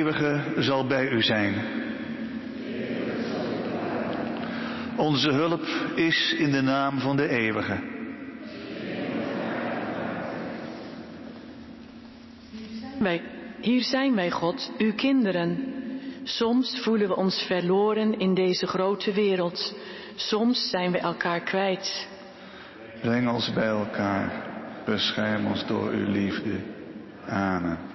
De eeuwige zal bij u zijn. Onze hulp is in de naam van de eeuwige. Wij, hier zijn wij, God, uw kinderen. Soms voelen we ons verloren in deze grote wereld. Soms zijn we elkaar kwijt. Breng ons bij elkaar. Bescherm ons door uw liefde. Amen.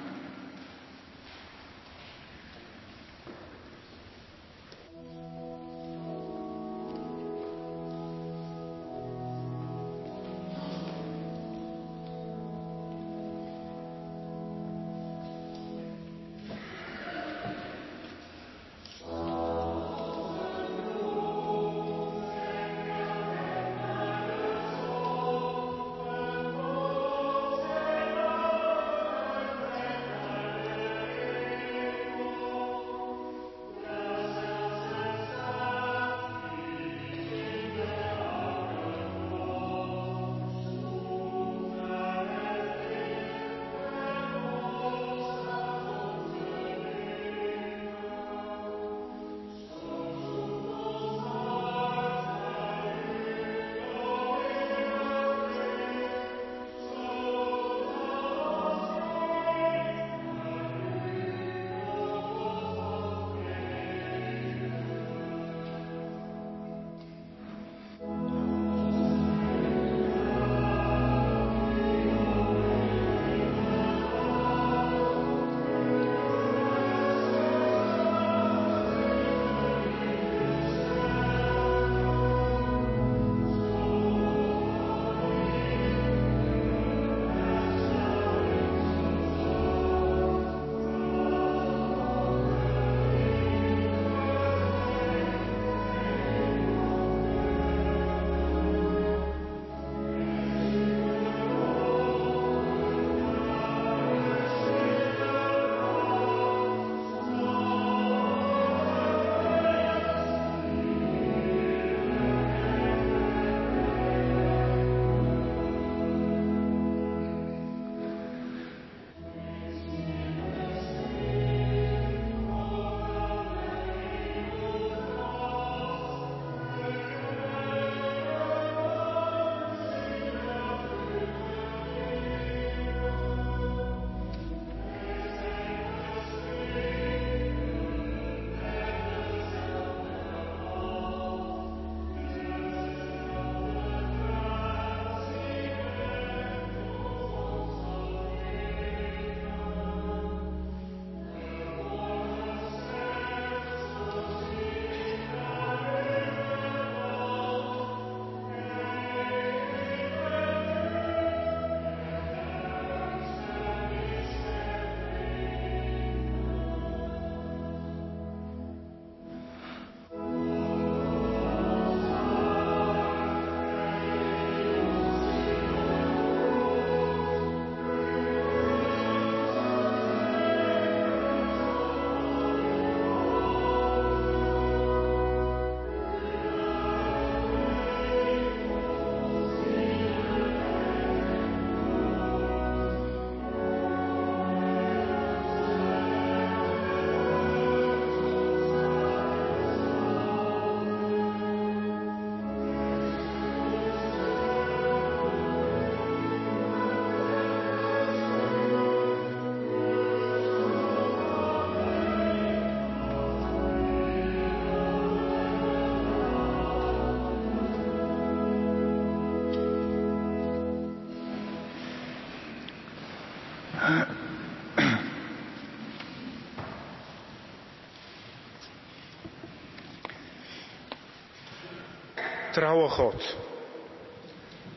Trouwe God,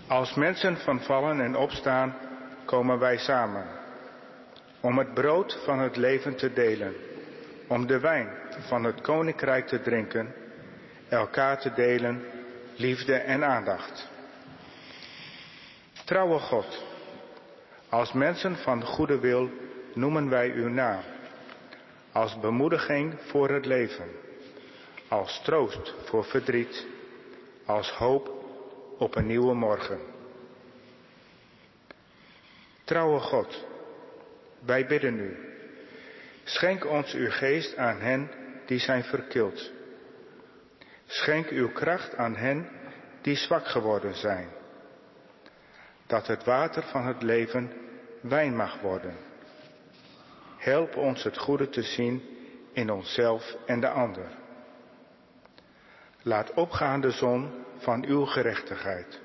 als mensen van vallen en opstaan, komen wij samen om het brood van het leven te delen, om de wijn van het koninkrijk te drinken, elkaar te delen, liefde en aandacht. Trouwe God, als mensen van goede wil noemen wij uw naam, als bemoediging voor het leven, als troost voor verdriet als hoop op een nieuwe morgen. Trouwe God, wij bidden u. Schenk ons uw geest aan hen die zijn verkild. Schenk uw kracht aan hen die zwak geworden zijn. Dat het water van het leven wijn mag worden. Help ons het goede te zien in onszelf en de ander. Laat opgaan de zon van uw gerechtigheid.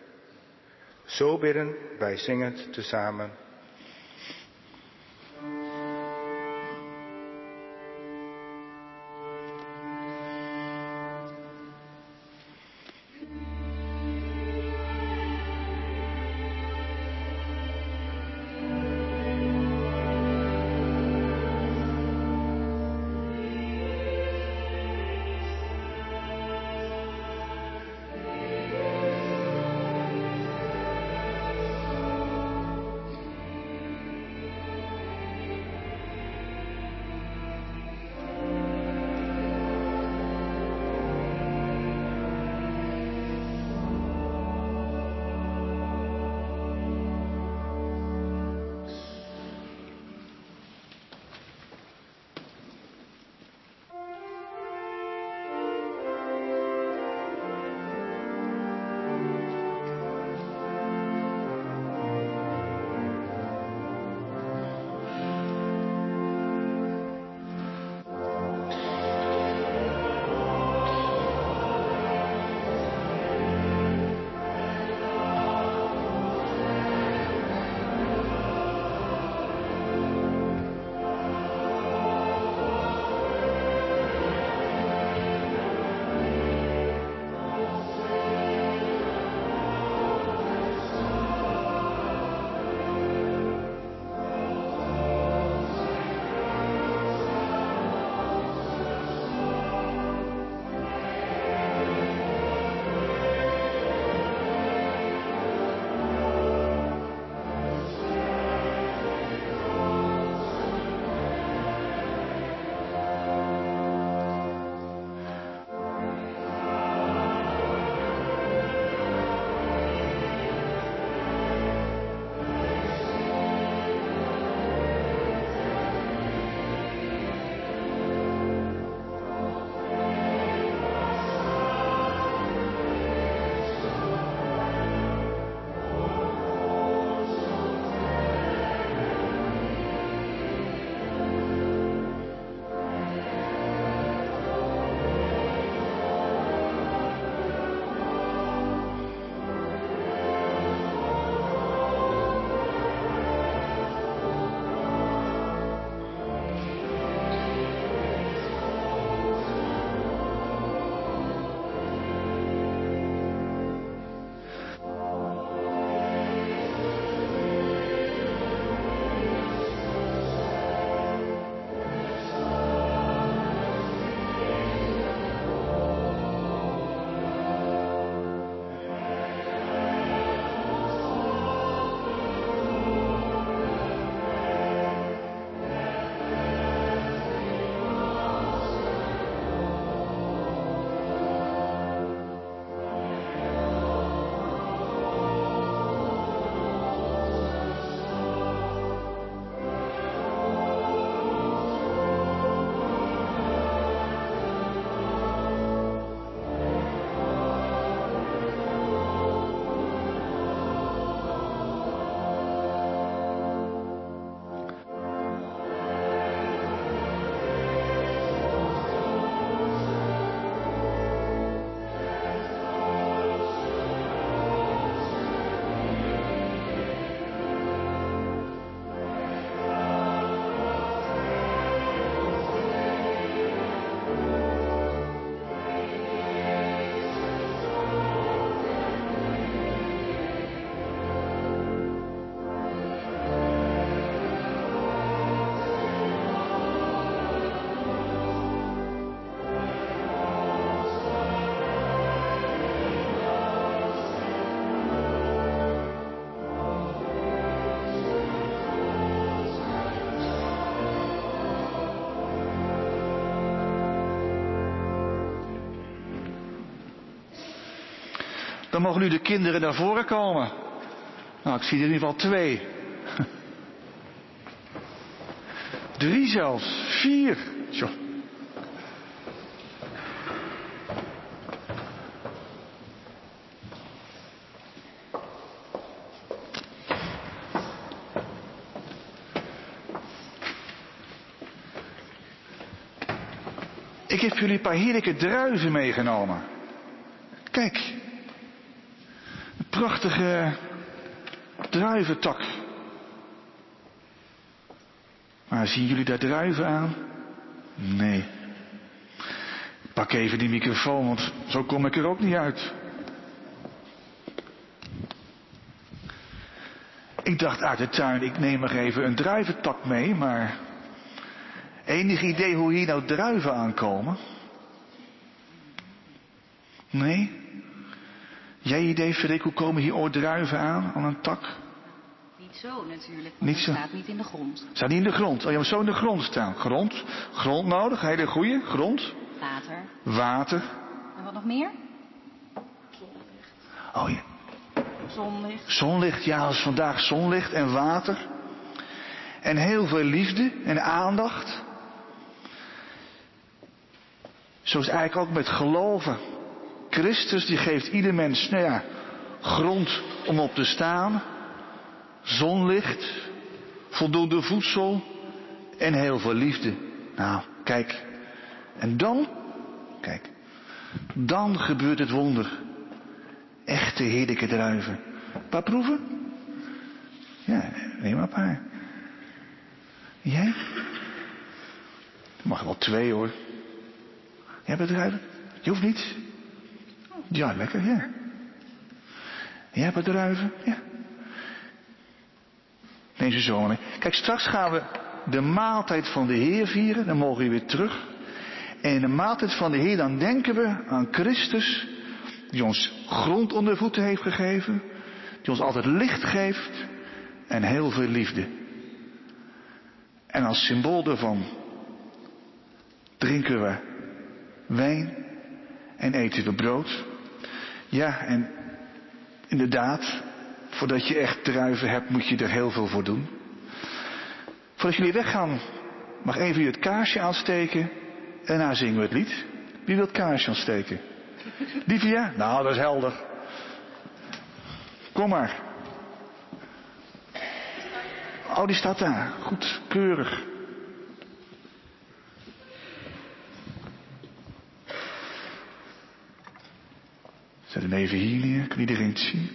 Zo bidden wij zingend tezamen. Mogen nu de kinderen naar voren komen. Nou, ik zie er in ieder geval twee. Drie zelfs. Vier. Tjoh. Ik heb jullie een paar heerlijke druiven meegenomen. Kijk. Prachtige druiventak. Maar zien jullie daar druiven aan? Nee. Pak even die microfoon, want zo kom ik er ook niet uit. Ik dacht uit de tuin, ik neem nog even een druiventak mee, maar enig idee hoe hier nou druiven aankomen? Nee? Jij idee, Freek, hoe komen hier ooit druiven aan, aan een tak? Niet zo natuurlijk, want Niet het zo. staat niet in de grond. Staat niet in de grond. Oh, je moet zo in de grond staan. Grond, grond nodig, hele goeie, grond, Water. water. En wat nog meer? Oh ja, Zonlicht. zonlicht, ja, als vandaag zonlicht en water. En heel veel liefde en aandacht. Zo is het eigenlijk ook met geloven. Christus die geeft ieder mens, nou ja, grond om op te staan. Zonlicht, voldoende voedsel en heel veel liefde. Nou, kijk. En dan, kijk, dan gebeurt het wonder. Echte heerlijke druiven. Een paar proeven? Ja, neem maar een paar. Jij? Er mag wel twee hoor. Jij bent druiven? Je hoeft niet. Ja, lekker, ja. Ja. Neem ze zo maar mee. Kijk, straks gaan we de maaltijd van de Heer vieren. Dan mogen we weer terug. En in de maaltijd van de Heer, dan denken we aan Christus. Die ons grond onder voeten heeft gegeven. Die ons altijd licht geeft. En heel veel liefde. En als symbool daarvan drinken we wijn en eten we brood. Ja, en inderdaad, voordat je echt druiven hebt, moet je er heel veel voor doen. Voordat jullie weggaan, mag even jullie het kaarsje aansteken en daarna zingen we het lied. Wie wil het kaarsje aansteken? Livia? Nou, dat is helder. Kom maar. Oh, die staat daar. Goed, keurig. Zet hem even hier neer, kan iedereen het zien?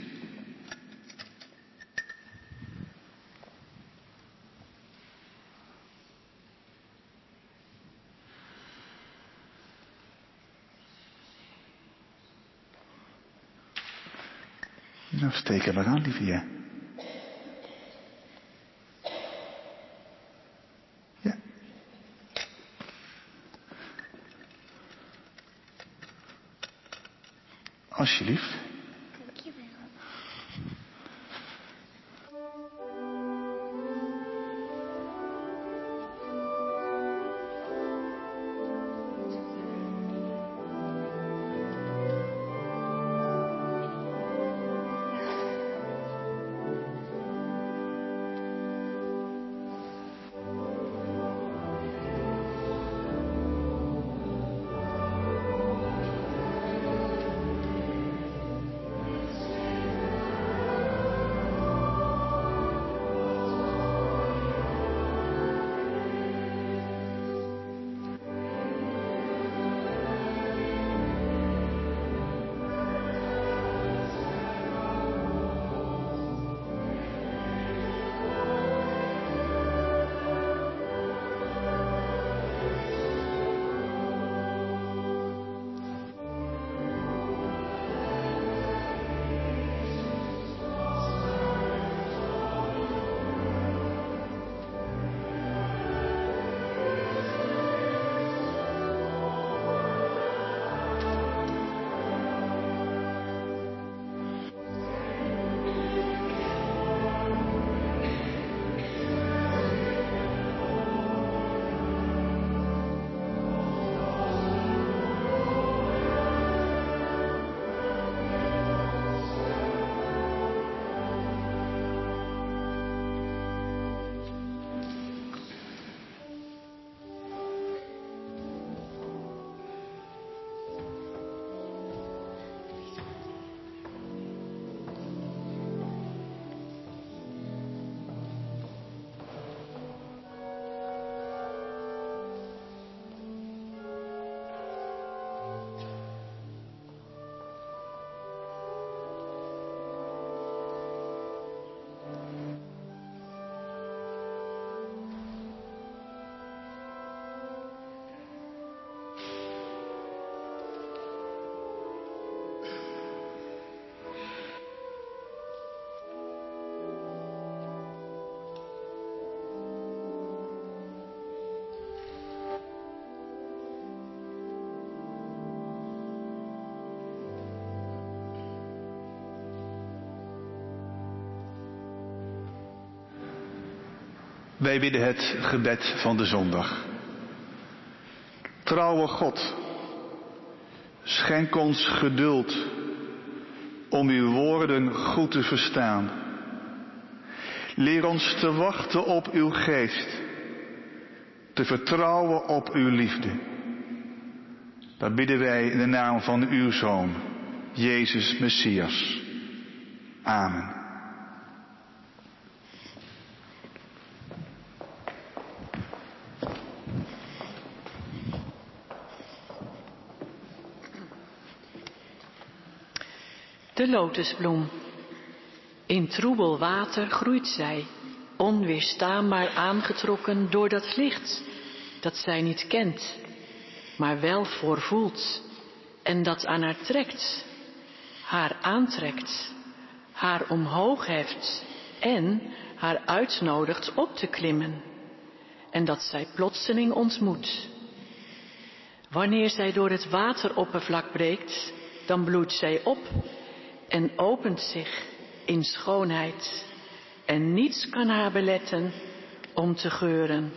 Nou, steek er maar aan, Livia. Ja. Alsjeblieft. Wij bidden het gebed van de zondag. Trouwe God, schenk ons geduld om uw woorden goed te verstaan. Leer ons te wachten op uw geest, te vertrouwen op uw liefde. Dat bidden wij in de naam van uw Zoon, Jezus Messias. Amen. De lotusbloem. In troebel water groeit zij, onweerstaanbaar aangetrokken door dat licht dat zij niet kent, maar wel voorvoelt en dat aan haar trekt, haar aantrekt, haar omhoog heft en haar uitnodigt op te klimmen en dat zij plotseling ontmoet. Wanneer zij door het wateroppervlak breekt, dan bloeit zij op en opent zich in schoonheid en niets kan haar beletten om te geuren.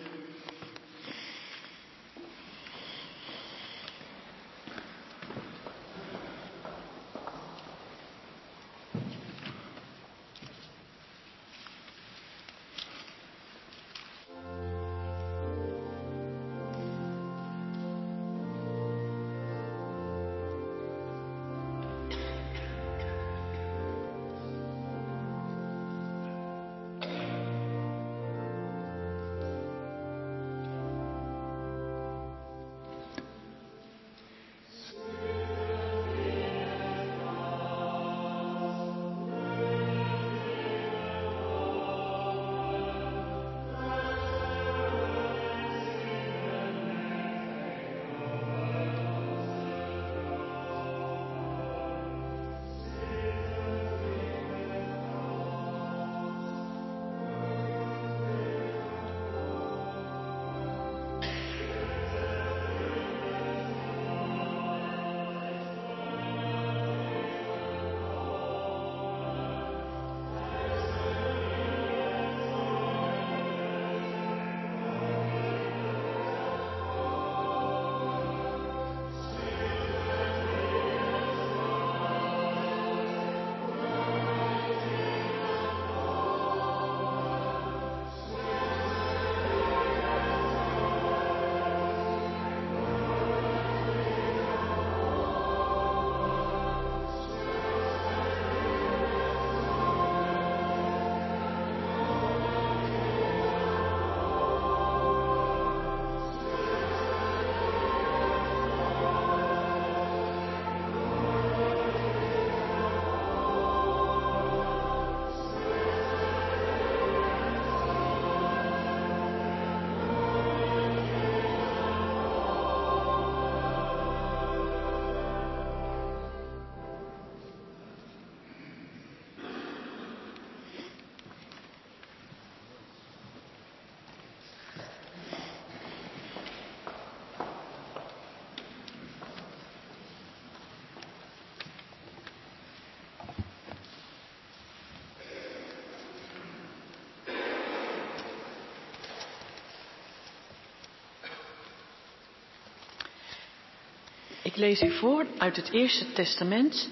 Ik lees u voor uit het Eerste Testament,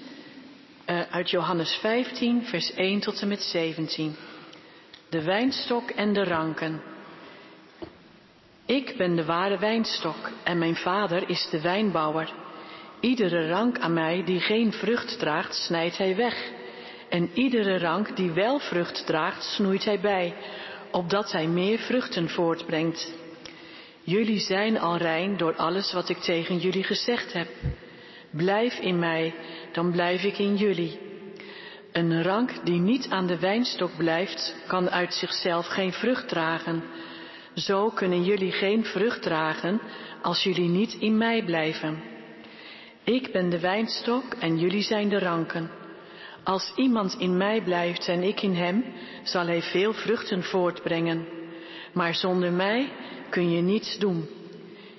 uh, uit Johannes 15, vers 1 tot en met 17. De wijnstok en de ranken. Ik ben de ware wijnstok en mijn vader is de wijnbouwer. Iedere rank aan mij die geen vrucht draagt, snijdt hij weg. En iedere rank die wel vrucht draagt, snoeit hij bij, opdat hij meer vruchten voortbrengt. Jullie zijn al rein door alles wat ik tegen jullie gezegd heb. Blijf in mij, dan blijf ik in jullie. Een rank die niet aan de wijnstok blijft, kan uit zichzelf geen vrucht dragen. Zo kunnen jullie geen vrucht dragen als jullie niet in mij blijven. Ik ben de wijnstok en jullie zijn de ranken. Als iemand in mij blijft en ik in hem, zal hij veel vruchten voortbrengen. Maar zonder mij kun je niets doen.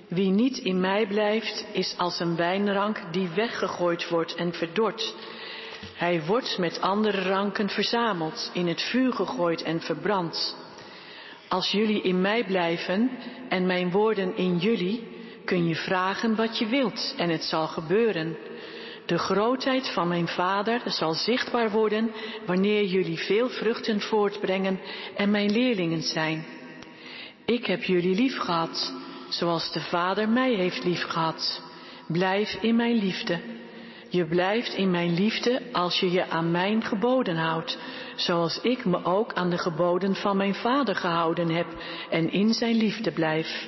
Wie niet in mij blijft, is als een wijnrank die weggegooid wordt en verdort. Hij wordt met andere ranken verzameld, in het vuur gegooid en verbrand. Als jullie in mij blijven en mijn woorden in jullie, kun je vragen wat je wilt en het zal gebeuren. De grootheid van mijn Vader zal zichtbaar worden wanneer jullie veel vruchten voortbrengen en mijn leerlingen zijn. Ik heb jullie lief gehad, zoals de Vader mij heeft lief gehad. Blijf in mijn liefde. Je blijft in mijn liefde als je je aan mijn geboden houdt, zoals ik me ook aan de geboden van mijn Vader gehouden heb en in zijn liefde blijf.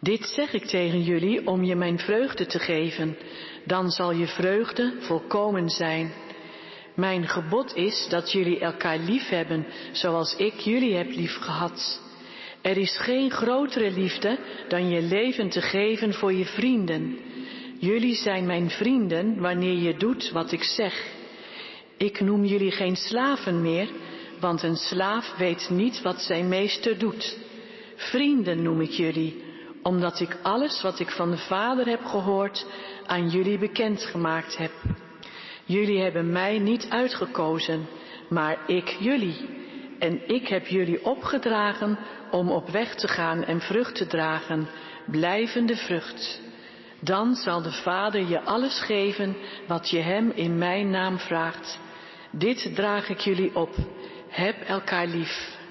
Dit zeg ik tegen jullie om je mijn vreugde te geven, dan zal je vreugde volkomen zijn. Mijn gebod is dat jullie elkaar lief hebben, zoals ik jullie heb lief gehad. Er is geen grotere liefde dan je leven te geven voor je vrienden. Jullie zijn mijn vrienden wanneer je doet wat ik zeg. Ik noem jullie geen slaven meer, want een slaaf weet niet wat zijn meester doet. Vrienden noem ik jullie, omdat ik alles wat ik van de Vader heb gehoord aan jullie bekendgemaakt heb. Jullie hebben mij niet uitgekozen, maar ik jullie. En ik heb jullie opgedragen om op weg te gaan en vrucht te dragen, blijvende vrucht. Dan zal de Vader je alles geven wat je Hem in mijn naam vraagt. Dit draag ik jullie op. Heb elkaar lief.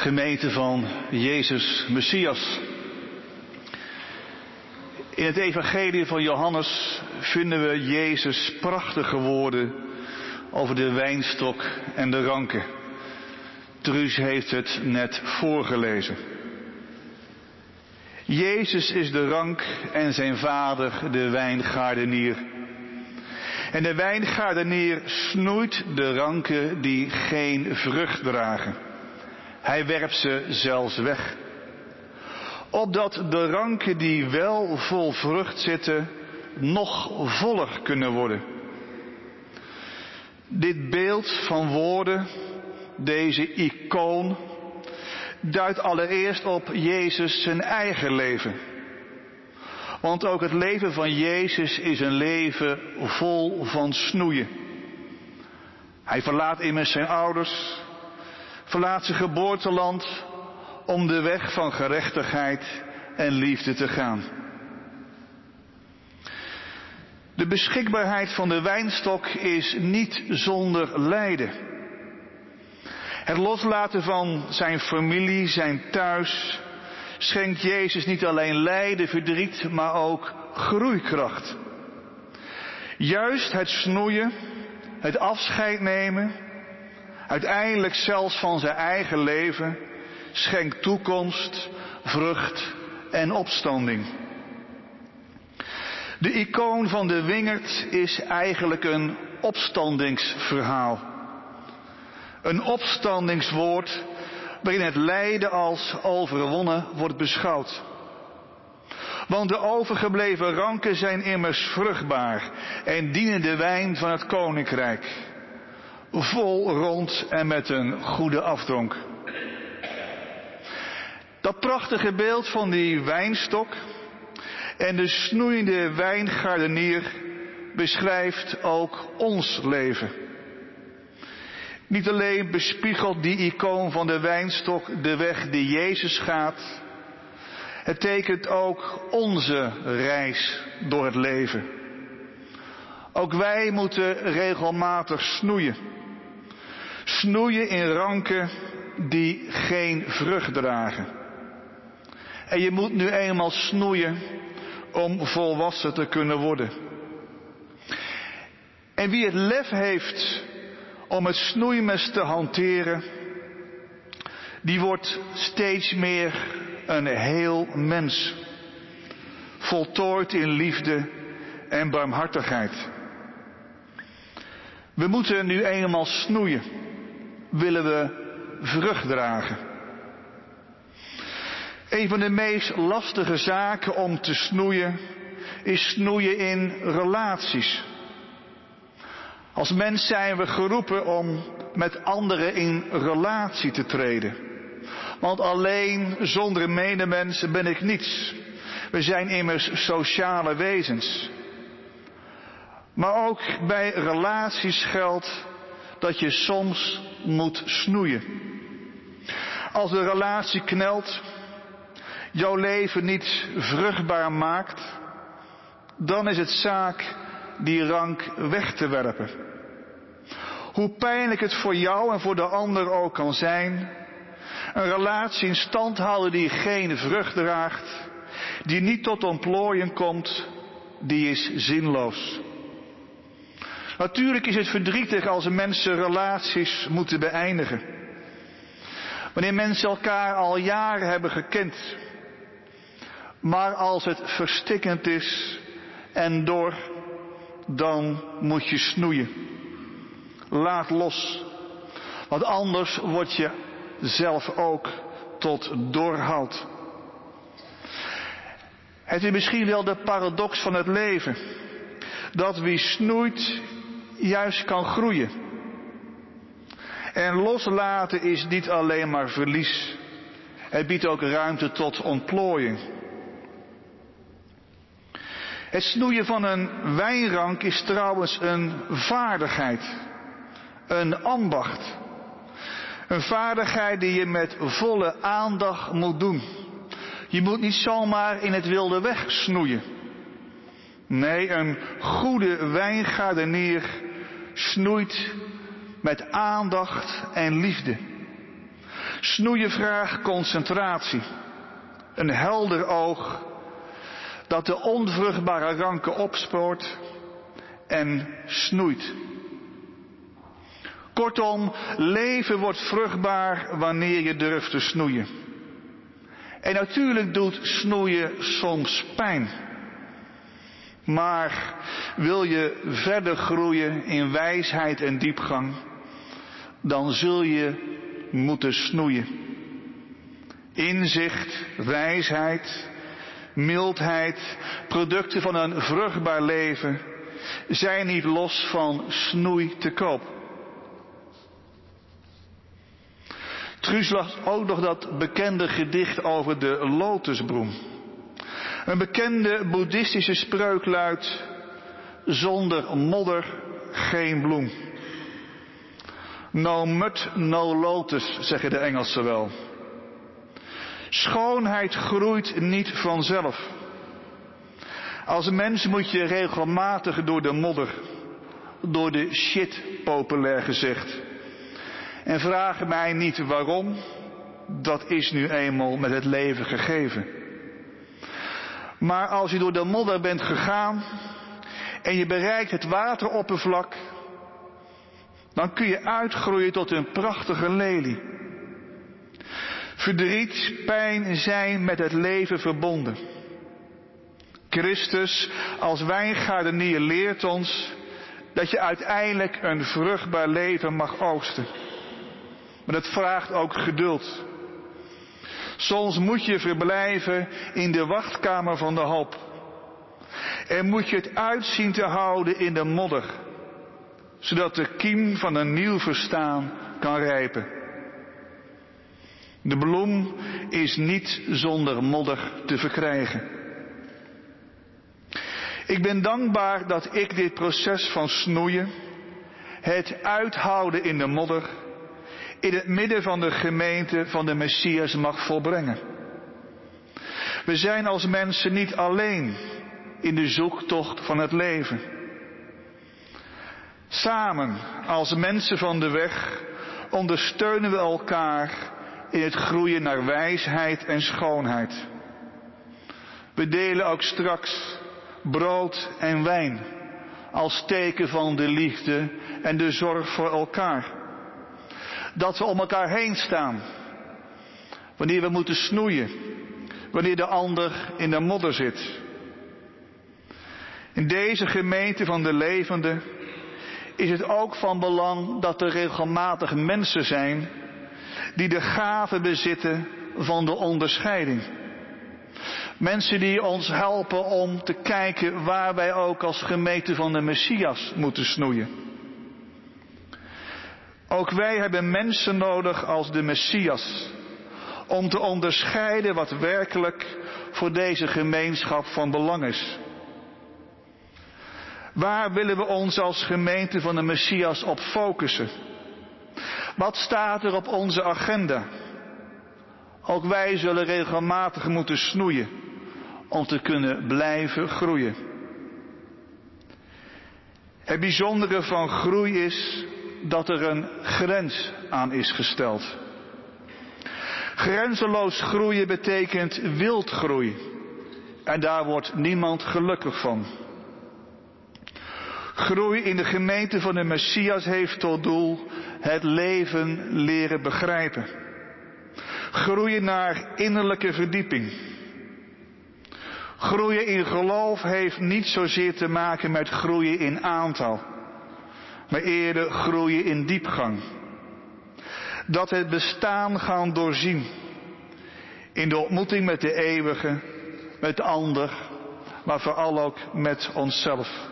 Gemeente van Jezus Messias. In het evangelie van Johannes vinden we Jezus prachtige woorden over de wijnstok en de ranken. Truus heeft het net voorgelezen. Jezus is de rank en zijn vader de wijngaardenier. En de wijngaardenier snoeit de ranken die geen vrucht dragen. Hij werpt ze zelfs weg. Opdat de ranken die wel vol vrucht zitten, nog voller kunnen worden. Dit beeld van woorden, deze icoon, duidt allereerst op Jezus zijn eigen leven. Want ook het leven van Jezus is een leven vol van snoeien. Hij verlaat immers zijn ouders, verlaat zijn geboorteland om de weg van gerechtigheid en liefde te gaan. De beschikbaarheid van de wijnstok is niet zonder lijden. Het loslaten van zijn familie, zijn thuis, schenkt Jezus niet alleen lijden, verdriet, maar ook groeikracht. Juist het snoeien, het afscheid nemen, uiteindelijk zelfs van zijn eigen leven, schenkt toekomst, vrucht en opstanding. De icoon van de wingerd is eigenlijk een opstandingsverhaal. Een opstandingswoord waarin het lijden als overwonnen wordt beschouwd. Want de overgebleven ranken zijn immers vruchtbaar en dienen de wijn van het koninkrijk. Vol rond en met een goede afdronk. Dat prachtige beeld van die wijnstok en de snoeiende wijngaardenier beschrijft ook ons leven. Niet alleen bespiegelt die icoon van de wijnstok de weg die Jezus gaat, het tekent ook onze reis door het leven. Ook wij moeten regelmatig snoeien. Snoeien in ranken die geen vrucht dragen. En je moet nu eenmaal snoeien om volwassen te kunnen worden. En wie het lef heeft om het snoeimes te hanteren, die wordt steeds meer een heel mens. Voltooid in liefde en barmhartigheid. We moeten nu eenmaal snoeien, willen we vrucht dragen. Een van de meest lastige zaken om te snoeien is snoeien in relaties. Als mens zijn we geroepen om met anderen in relatie te treden. Want alleen zonder medemensen ben ik niets. We zijn immers sociale wezens. Maar ook bij relaties geldt dat je soms moet snoeien. Als de relatie knelt, jouw leven niet vruchtbaar maakt, dan is het zaak die rank weg te werpen. Hoe pijnlijk het voor jou en voor de ander ook kan zijn, een relatie in stand houden die geen vrucht draagt, die niet tot ontplooien komt, die is zinloos. Natuurlijk is het verdrietig als mensen relaties moeten beëindigen. Wanneer mensen elkaar al jaren hebben gekend. Maar als het verstikkend is en door, dan moet je snoeien. Laat los. Want anders word je zelf ook tot doorhoud. Het is misschien wel de paradox van het leven. Dat wie snoeit juist kan groeien. En loslaten is niet alleen maar verlies. Het biedt ook ruimte tot ontplooiing. Het snoeien van een wijnrank is trouwens een vaardigheid. Een ambacht. Een vaardigheid die je met volle aandacht moet doen. Je moet niet zomaar in het wilde weg snoeien. Nee, een goede wijngaardenier snoeit met aandacht en liefde. Snoeien vraagt concentratie. Een helder oog dat de onvruchtbare ranken opspoort en snoeit. Kortom, leven wordt vruchtbaar wanneer je durft te snoeien. En natuurlijk doet snoeien soms pijn. Maar wil je verder groeien in wijsheid en diepgang, dan zul je moeten snoeien. Inzicht, wijsheid, mildheid, producten van een vruchtbaar leven zijn niet los van snoei te koop. Truus las ook nog dat bekende gedicht over de lotusbloem. Een bekende boeddhistische spreuk luidt, zonder modder geen bloem. No mud, no lotus, zeggen de Engelsen wel. Schoonheid groeit niet vanzelf. Als mens moet je regelmatig door de modder, door de shit, populair gezegd. En vraag mij niet waarom, dat is nu eenmaal met het leven gegeven. Maar als je door de modder bent gegaan en je bereikt het wateroppervlak, dan kun je uitgroeien tot een prachtige lelie. Verdriet, pijn zijn met het leven verbonden. Christus als wijngaardenier leert ons dat je uiteindelijk een vruchtbaar leven mag oogsten. Maar dat vraagt ook geduld. Soms moet je verblijven in de wachtkamer van de hoop. En moet je het uitzien te houden in de modder, zodat de kiem van een nieuw verstaan kan rijpen. De bloem is niet zonder modder te verkrijgen. Ik ben dankbaar dat ik dit proces van snoeien, het uithouden in de modder, in het midden van de gemeente van de Messias mag volbrengen. We zijn als mensen niet alleen in de zoektocht van het leven. Samen als mensen van de weg ondersteunen we elkaar in het groeien naar wijsheid en schoonheid. We delen ook straks brood en wijn als teken van de liefde en de zorg voor elkaar. Dat we om elkaar heen staan. Wanneer we moeten snoeien. Wanneer de ander in de modder zit. In deze gemeente van de levende is het ook van belang dat er regelmatig mensen zijn die de gave bezitten van de onderscheiding. Mensen die ons helpen om te kijken waar wij ook als gemeente van de Messias moeten snoeien. Ook wij hebben mensen nodig als de Messias. Om te onderscheiden wat werkelijk voor deze gemeenschap van belang is. Waar willen we ons als gemeente van de Messias op focussen? Wat staat er op onze agenda? Ook wij zullen regelmatig moeten snoeien om te kunnen blijven groeien. Het bijzondere van groei is dat er een grens aan is gesteld. Grenzeloos groeien betekent wildgroei. En daar wordt niemand gelukkig van. Groei in de gemeente van de Messias heeft tot doel het leven leren begrijpen. Groeien naar innerlijke verdieping. Groeien in geloof heeft niet zozeer te maken met groeien in aantal, maar eerder groeien in diepgang. Dat het bestaan gaan doorzien. In de ontmoeting met de eeuwige, met de ander, maar vooral ook met onszelf.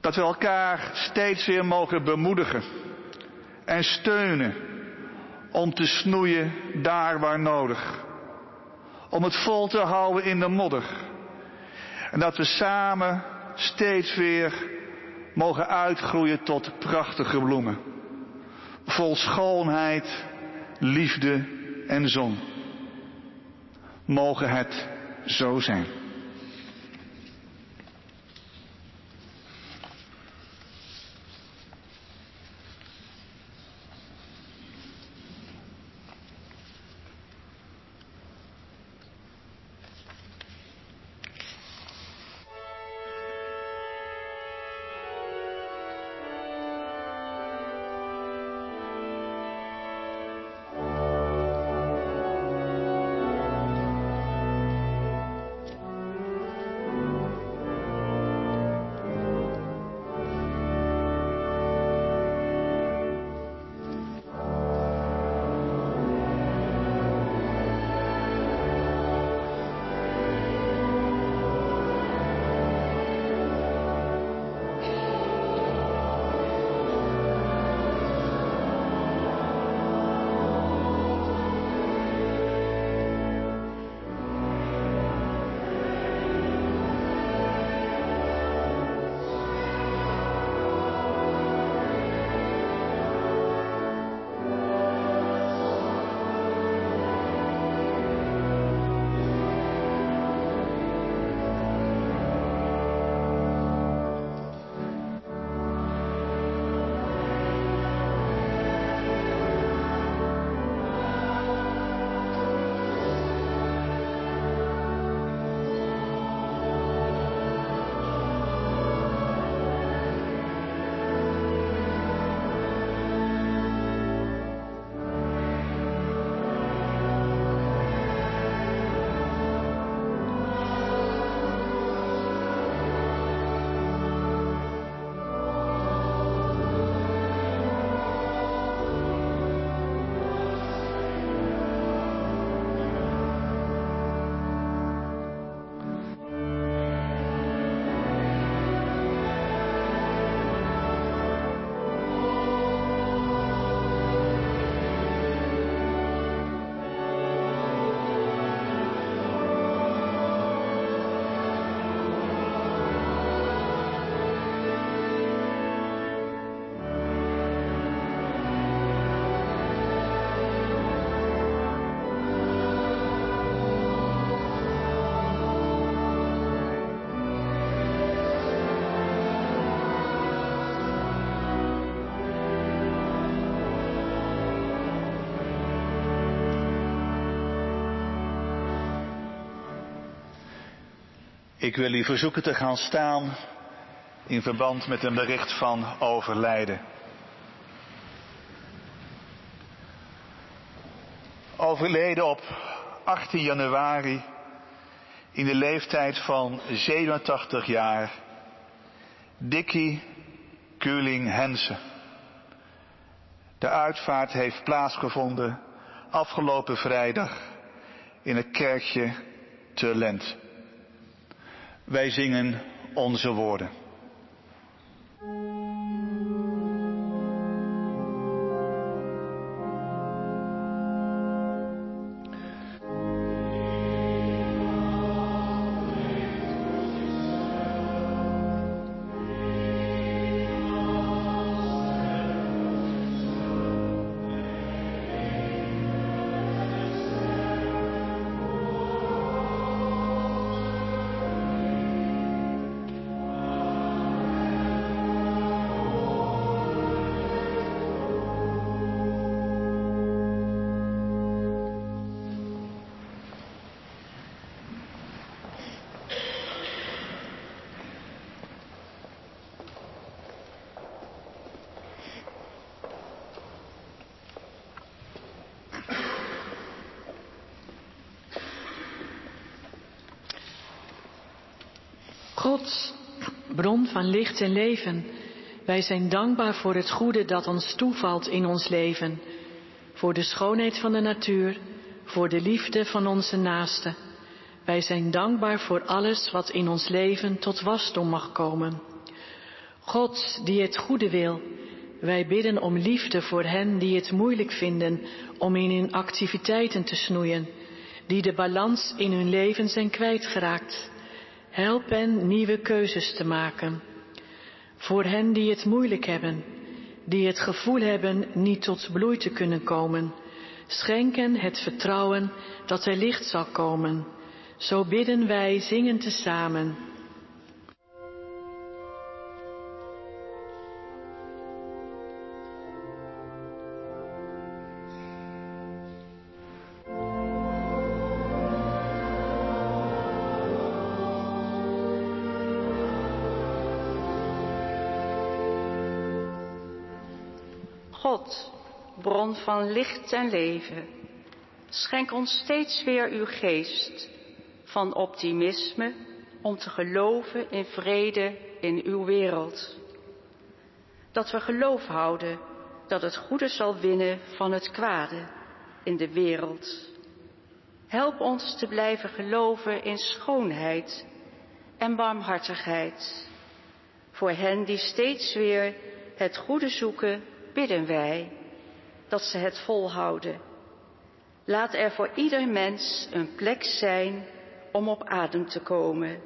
Dat we elkaar steeds weer mogen bemoedigen en steunen om te snoeien daar waar nodig. Om het vol te houden in de modder. En dat we samen steeds weer mogen uitgroeien tot prachtige bloemen. Vol schoonheid, liefde en zon. Mogen het zo zijn. Ik wil u verzoeken te gaan staan in verband met een bericht van overlijden. Overleden op 18 januari in de leeftijd van 87 jaar Dickie Kuling Hensen. De uitvaart heeft plaatsgevonden afgelopen vrijdag in het kerkje te Lent. Wij zingen onze woorden. God, bron van licht en leven, wij zijn dankbaar voor het goede dat ons toevalt in ons leven, voor de schoonheid van de natuur, voor de liefde van onze naasten. Wij zijn dankbaar voor alles wat in ons leven tot wasdom mag komen. God die het goede wil, wij bidden om liefde voor hen die het moeilijk vinden om in hun activiteiten te snoeien, die de balans in hun leven zijn kwijtgeraakt. Help hen nieuwe keuzes te maken. Voor hen die het moeilijk hebben, die het gevoel hebben niet tot bloei te kunnen komen, schenk hen het vertrouwen dat er licht zal komen. Zo bidden wij zingend tezamen. Van licht en leven, schenk ons steeds weer uw geest van optimisme om te geloven in vrede in uw wereld. Dat we geloof houden dat het goede zal winnen van het kwade in de wereld. Help ons te blijven geloven in schoonheid en barmhartigheid. Voor hen die steeds weer het goede zoeken, bidden wij dat ze het volhouden. Laat er voor ieder mens een plek zijn om op adem te komen.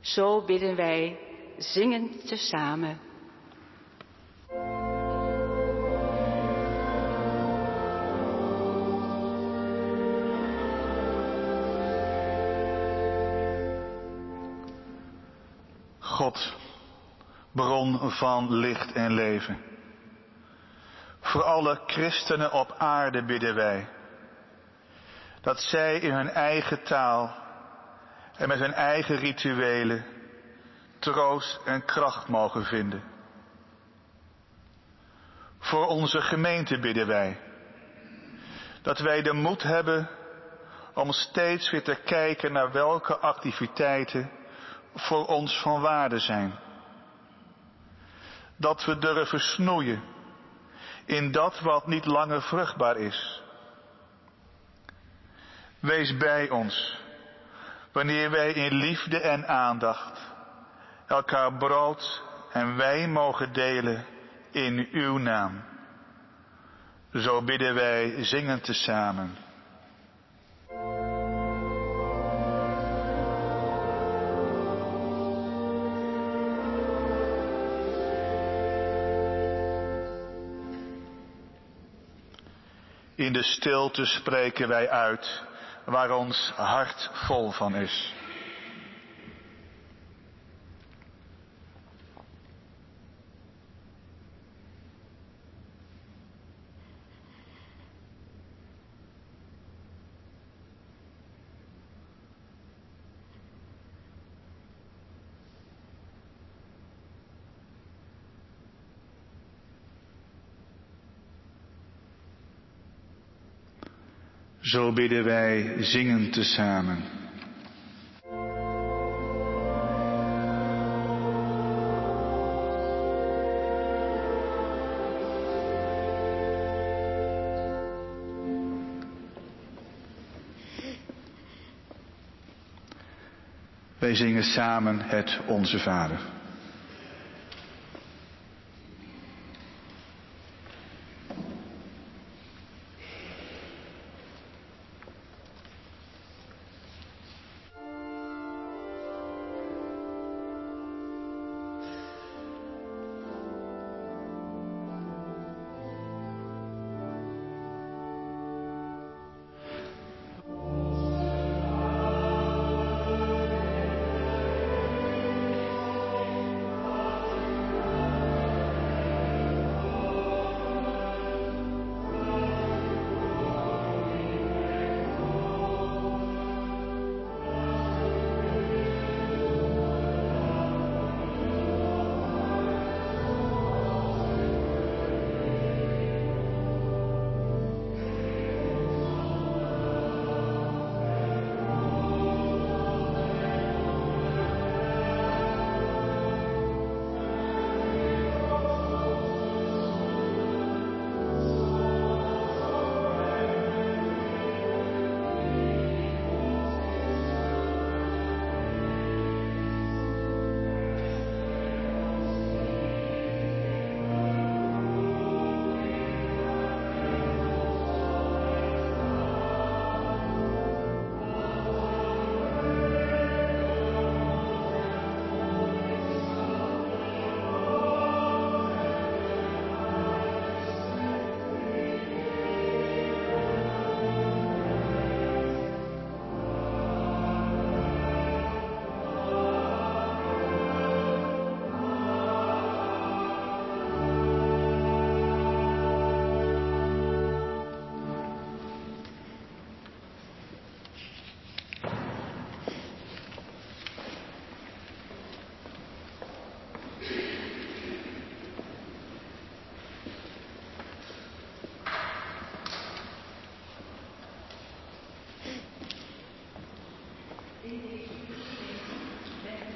Zo bidden wij zingend tezamen. God, bron van licht en leven. Voor alle christenen op aarde bidden wij. Dat zij in hun eigen taal en met hun eigen rituelen troost en kracht mogen vinden. Voor onze gemeente bidden wij. Dat wij de moed hebben om steeds weer te kijken naar welke activiteiten voor ons van waarde zijn. Dat we durven snoeien in dat wat niet langer vruchtbaar is. Wees bij ons wanneer wij in liefde en aandacht elkaar brood en wijn mogen delen in uw naam. Zo bidden wij zingend tezamen. In de stilte spreken wij uit waar ons hart vol van is. Zo bidden wij zingend tezamen. Wij zingen samen het Onze Vader.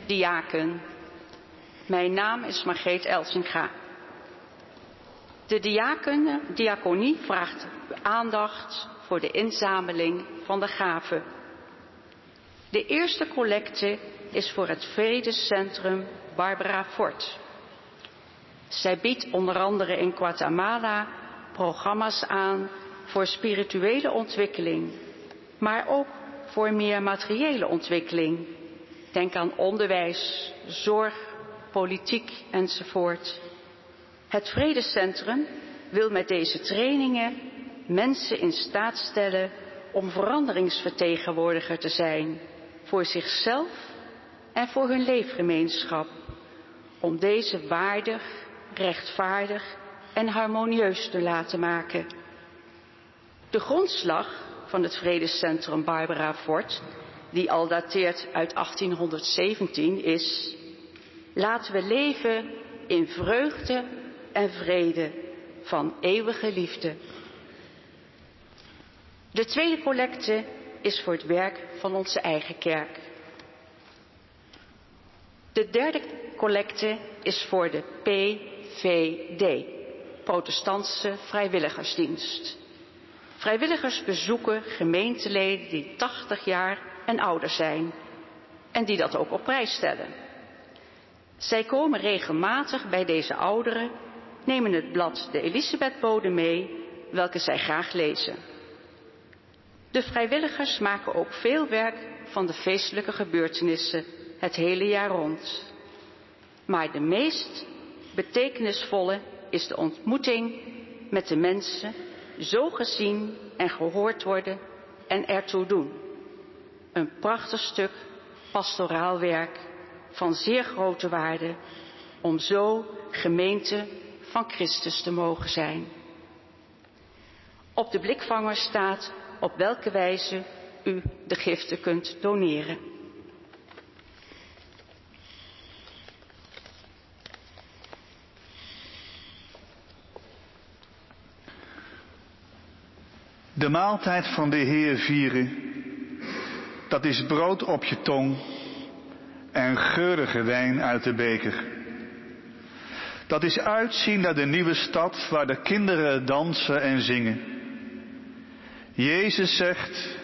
Diaken. Mijn naam is Margreet Elsinga. De diaken, diaconie vraagt aandacht voor de inzameling van de gaven. De eerste collecte is voor het Vredescentrum Barbara Fort. Zij biedt onder andere in Guatemala programma's aan voor spirituele ontwikkeling, maar ook voor meer materiële ontwikkeling Denk aan onderwijs, zorg, politiek enzovoort. Het Vredescentrum wil met deze trainingen mensen in staat stellen om veranderingsvertegenwoordiger te zijn voor zichzelf en voor hun leefgemeenschap, om deze waardig, rechtvaardig en harmonieus te laten maken. De grondslag van het Vredescentrum Barbara Fort die al dateert uit 1817, is: Laten we leven in vreugde en vrede van eeuwige liefde. De tweede collecte is voor het werk van onze eigen kerk. De derde collecte is voor de PVD, Protestantse Vrijwilligersdienst. Vrijwilligers bezoeken gemeenteleden die 80 jaar en ouder zijn en die dat ook op prijs stellen. Zij komen regelmatig bij deze ouderen, nemen het blad de Elisabethbode mee, welke zij graag lezen. De vrijwilligers maken ook veel werk van de feestelijke gebeurtenissen het hele jaar rond. Maar de meest betekenisvolle is de ontmoeting met de mensen, zo gezien en gehoord worden en ertoe doen. Een prachtig stuk pastoraal werk van zeer grote waarde om zo gemeente van Christus te mogen zijn. Op de blikvanger staat op welke wijze u de giften kunt doneren. De maaltijd van de Heer vieren, dat is brood op je tong en geurige wijn uit de beker. Dat is uitzien naar de nieuwe stad waar de kinderen dansen en zingen. Jezus zegt,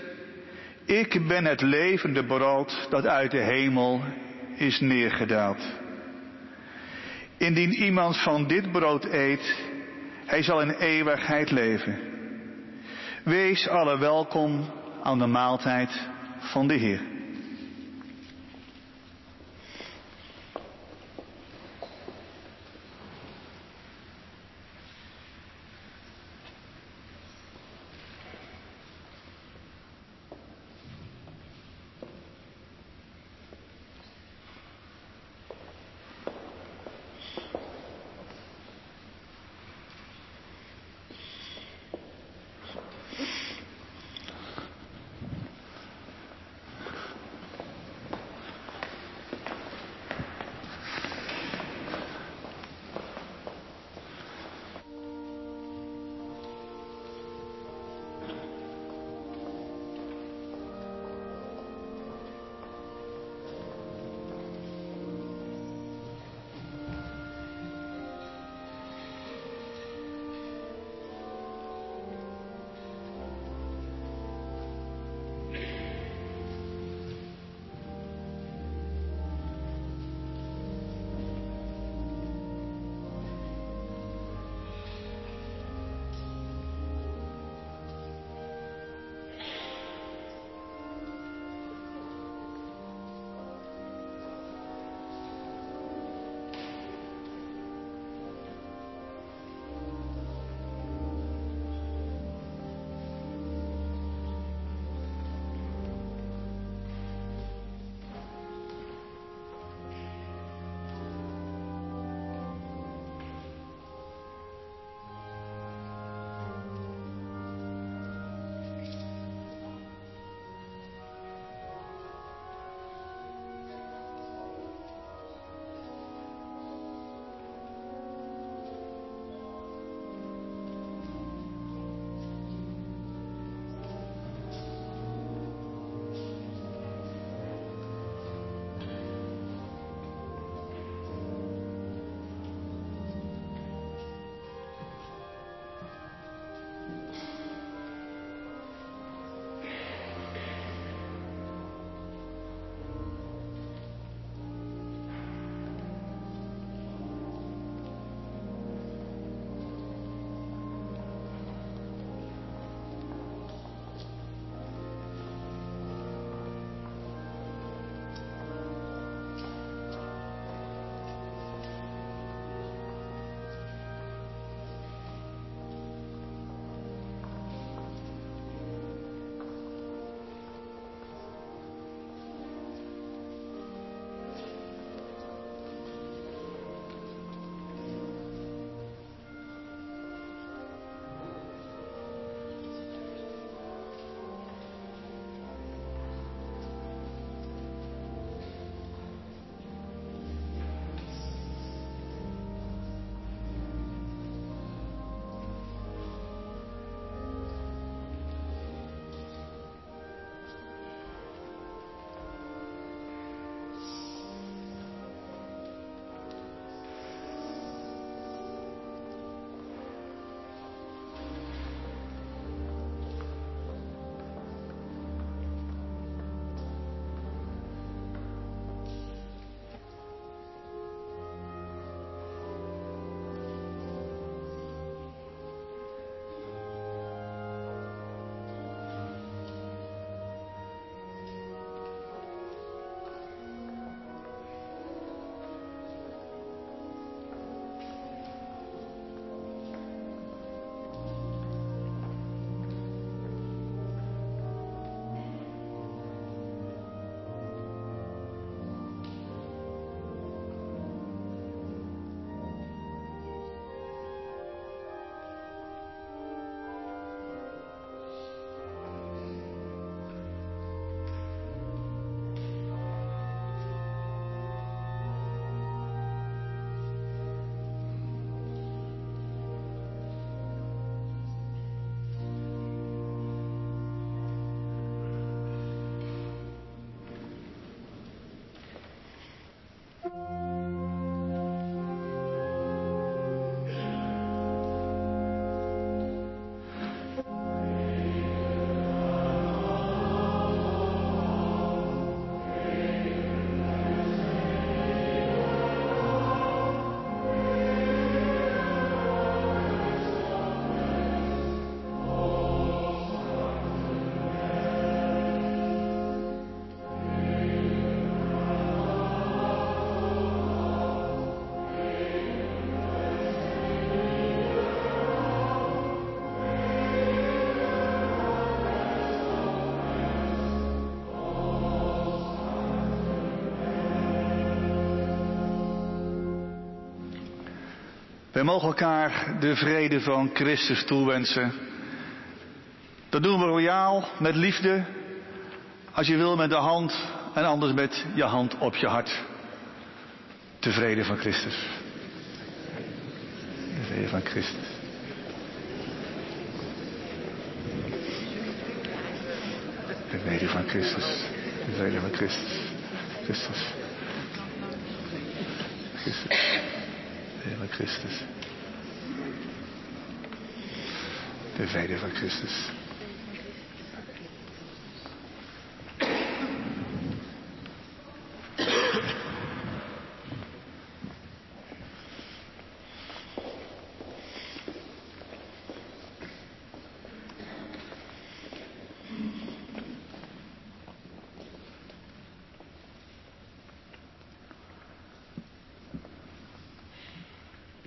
ik ben het levende brood dat uit de hemel is neergedaald. Indien iemand van dit brood eet, hij zal in eeuwigheid leven. Wees alle welkom aan de maaltijd van de Heer. Wij mogen elkaar de vrede van Christus toewensen. Dat doen we royaal, met liefde. Als je wil met de hand en anders met je hand op je hart. De vrede van Christus. De vrede van Christus. De vrede van Christus. De vrede van. Christus. Christus. Christus. De vrede van Christus.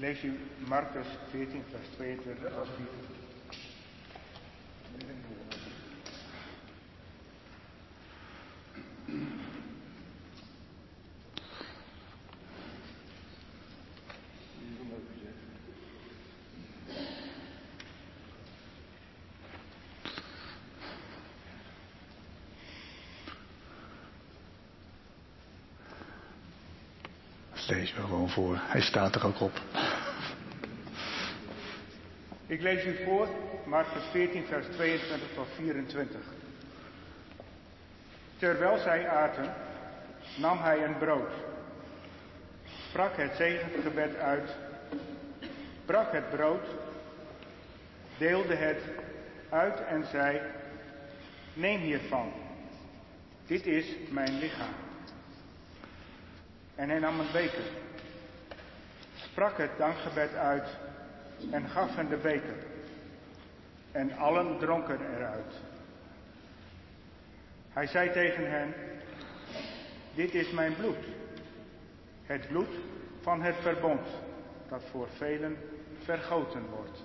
Lees u Marcus 14, vers 22 als 4. Dat lees we gewoon voor. Hij staat er ook op. Ik lees u voor Marcus 14, vers 22 tot 24. Terwijl zij aten, nam hij een brood, sprak het zegengebed uit, brak het brood, deelde het uit en zei, neem hiervan, dit is mijn lichaam. En hij nam een beker, sprak het dankgebed uit en gaf hen de beker. En allen dronken eruit. Hij zei tegen hen, dit is mijn bloed, het bloed van het verbond, dat voor velen vergoten wordt.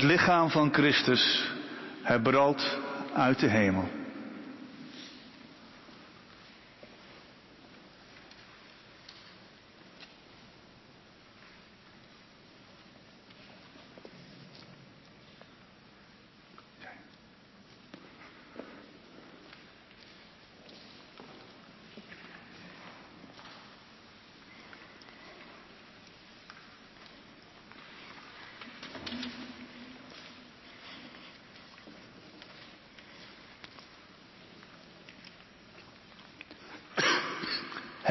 Het lichaam van Christus herbrandt uit de hemel.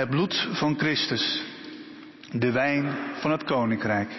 Het bloed van Christus, de wijn van het koninkrijk.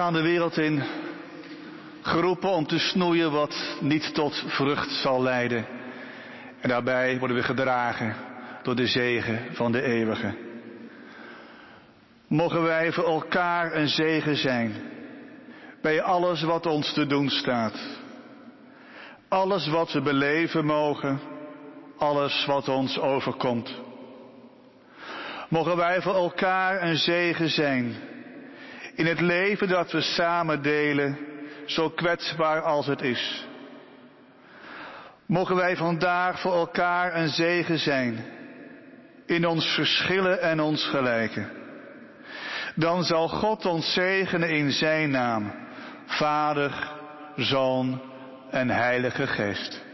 Gaan de wereld in, geroepen om te snoeien wat niet tot vrucht zal leiden. En daarbij worden we gedragen door de zegen van de eeuwige. Mogen wij voor elkaar een zegen zijn bij alles wat ons te doen staat. Alles wat we beleven mogen, alles wat ons overkomt. Mogen wij voor elkaar een zegen zijn in het leven dat we samen delen, zo kwetsbaar als het is. Mogen wij vandaag voor elkaar een zegen zijn in ons verschillen en ons gelijken. Dan zal God ons zegenen in Zijn naam, Vader, Zoon en Heilige Geest.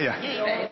Ja, ja,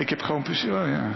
ik heb gewoon precies. Oh ja.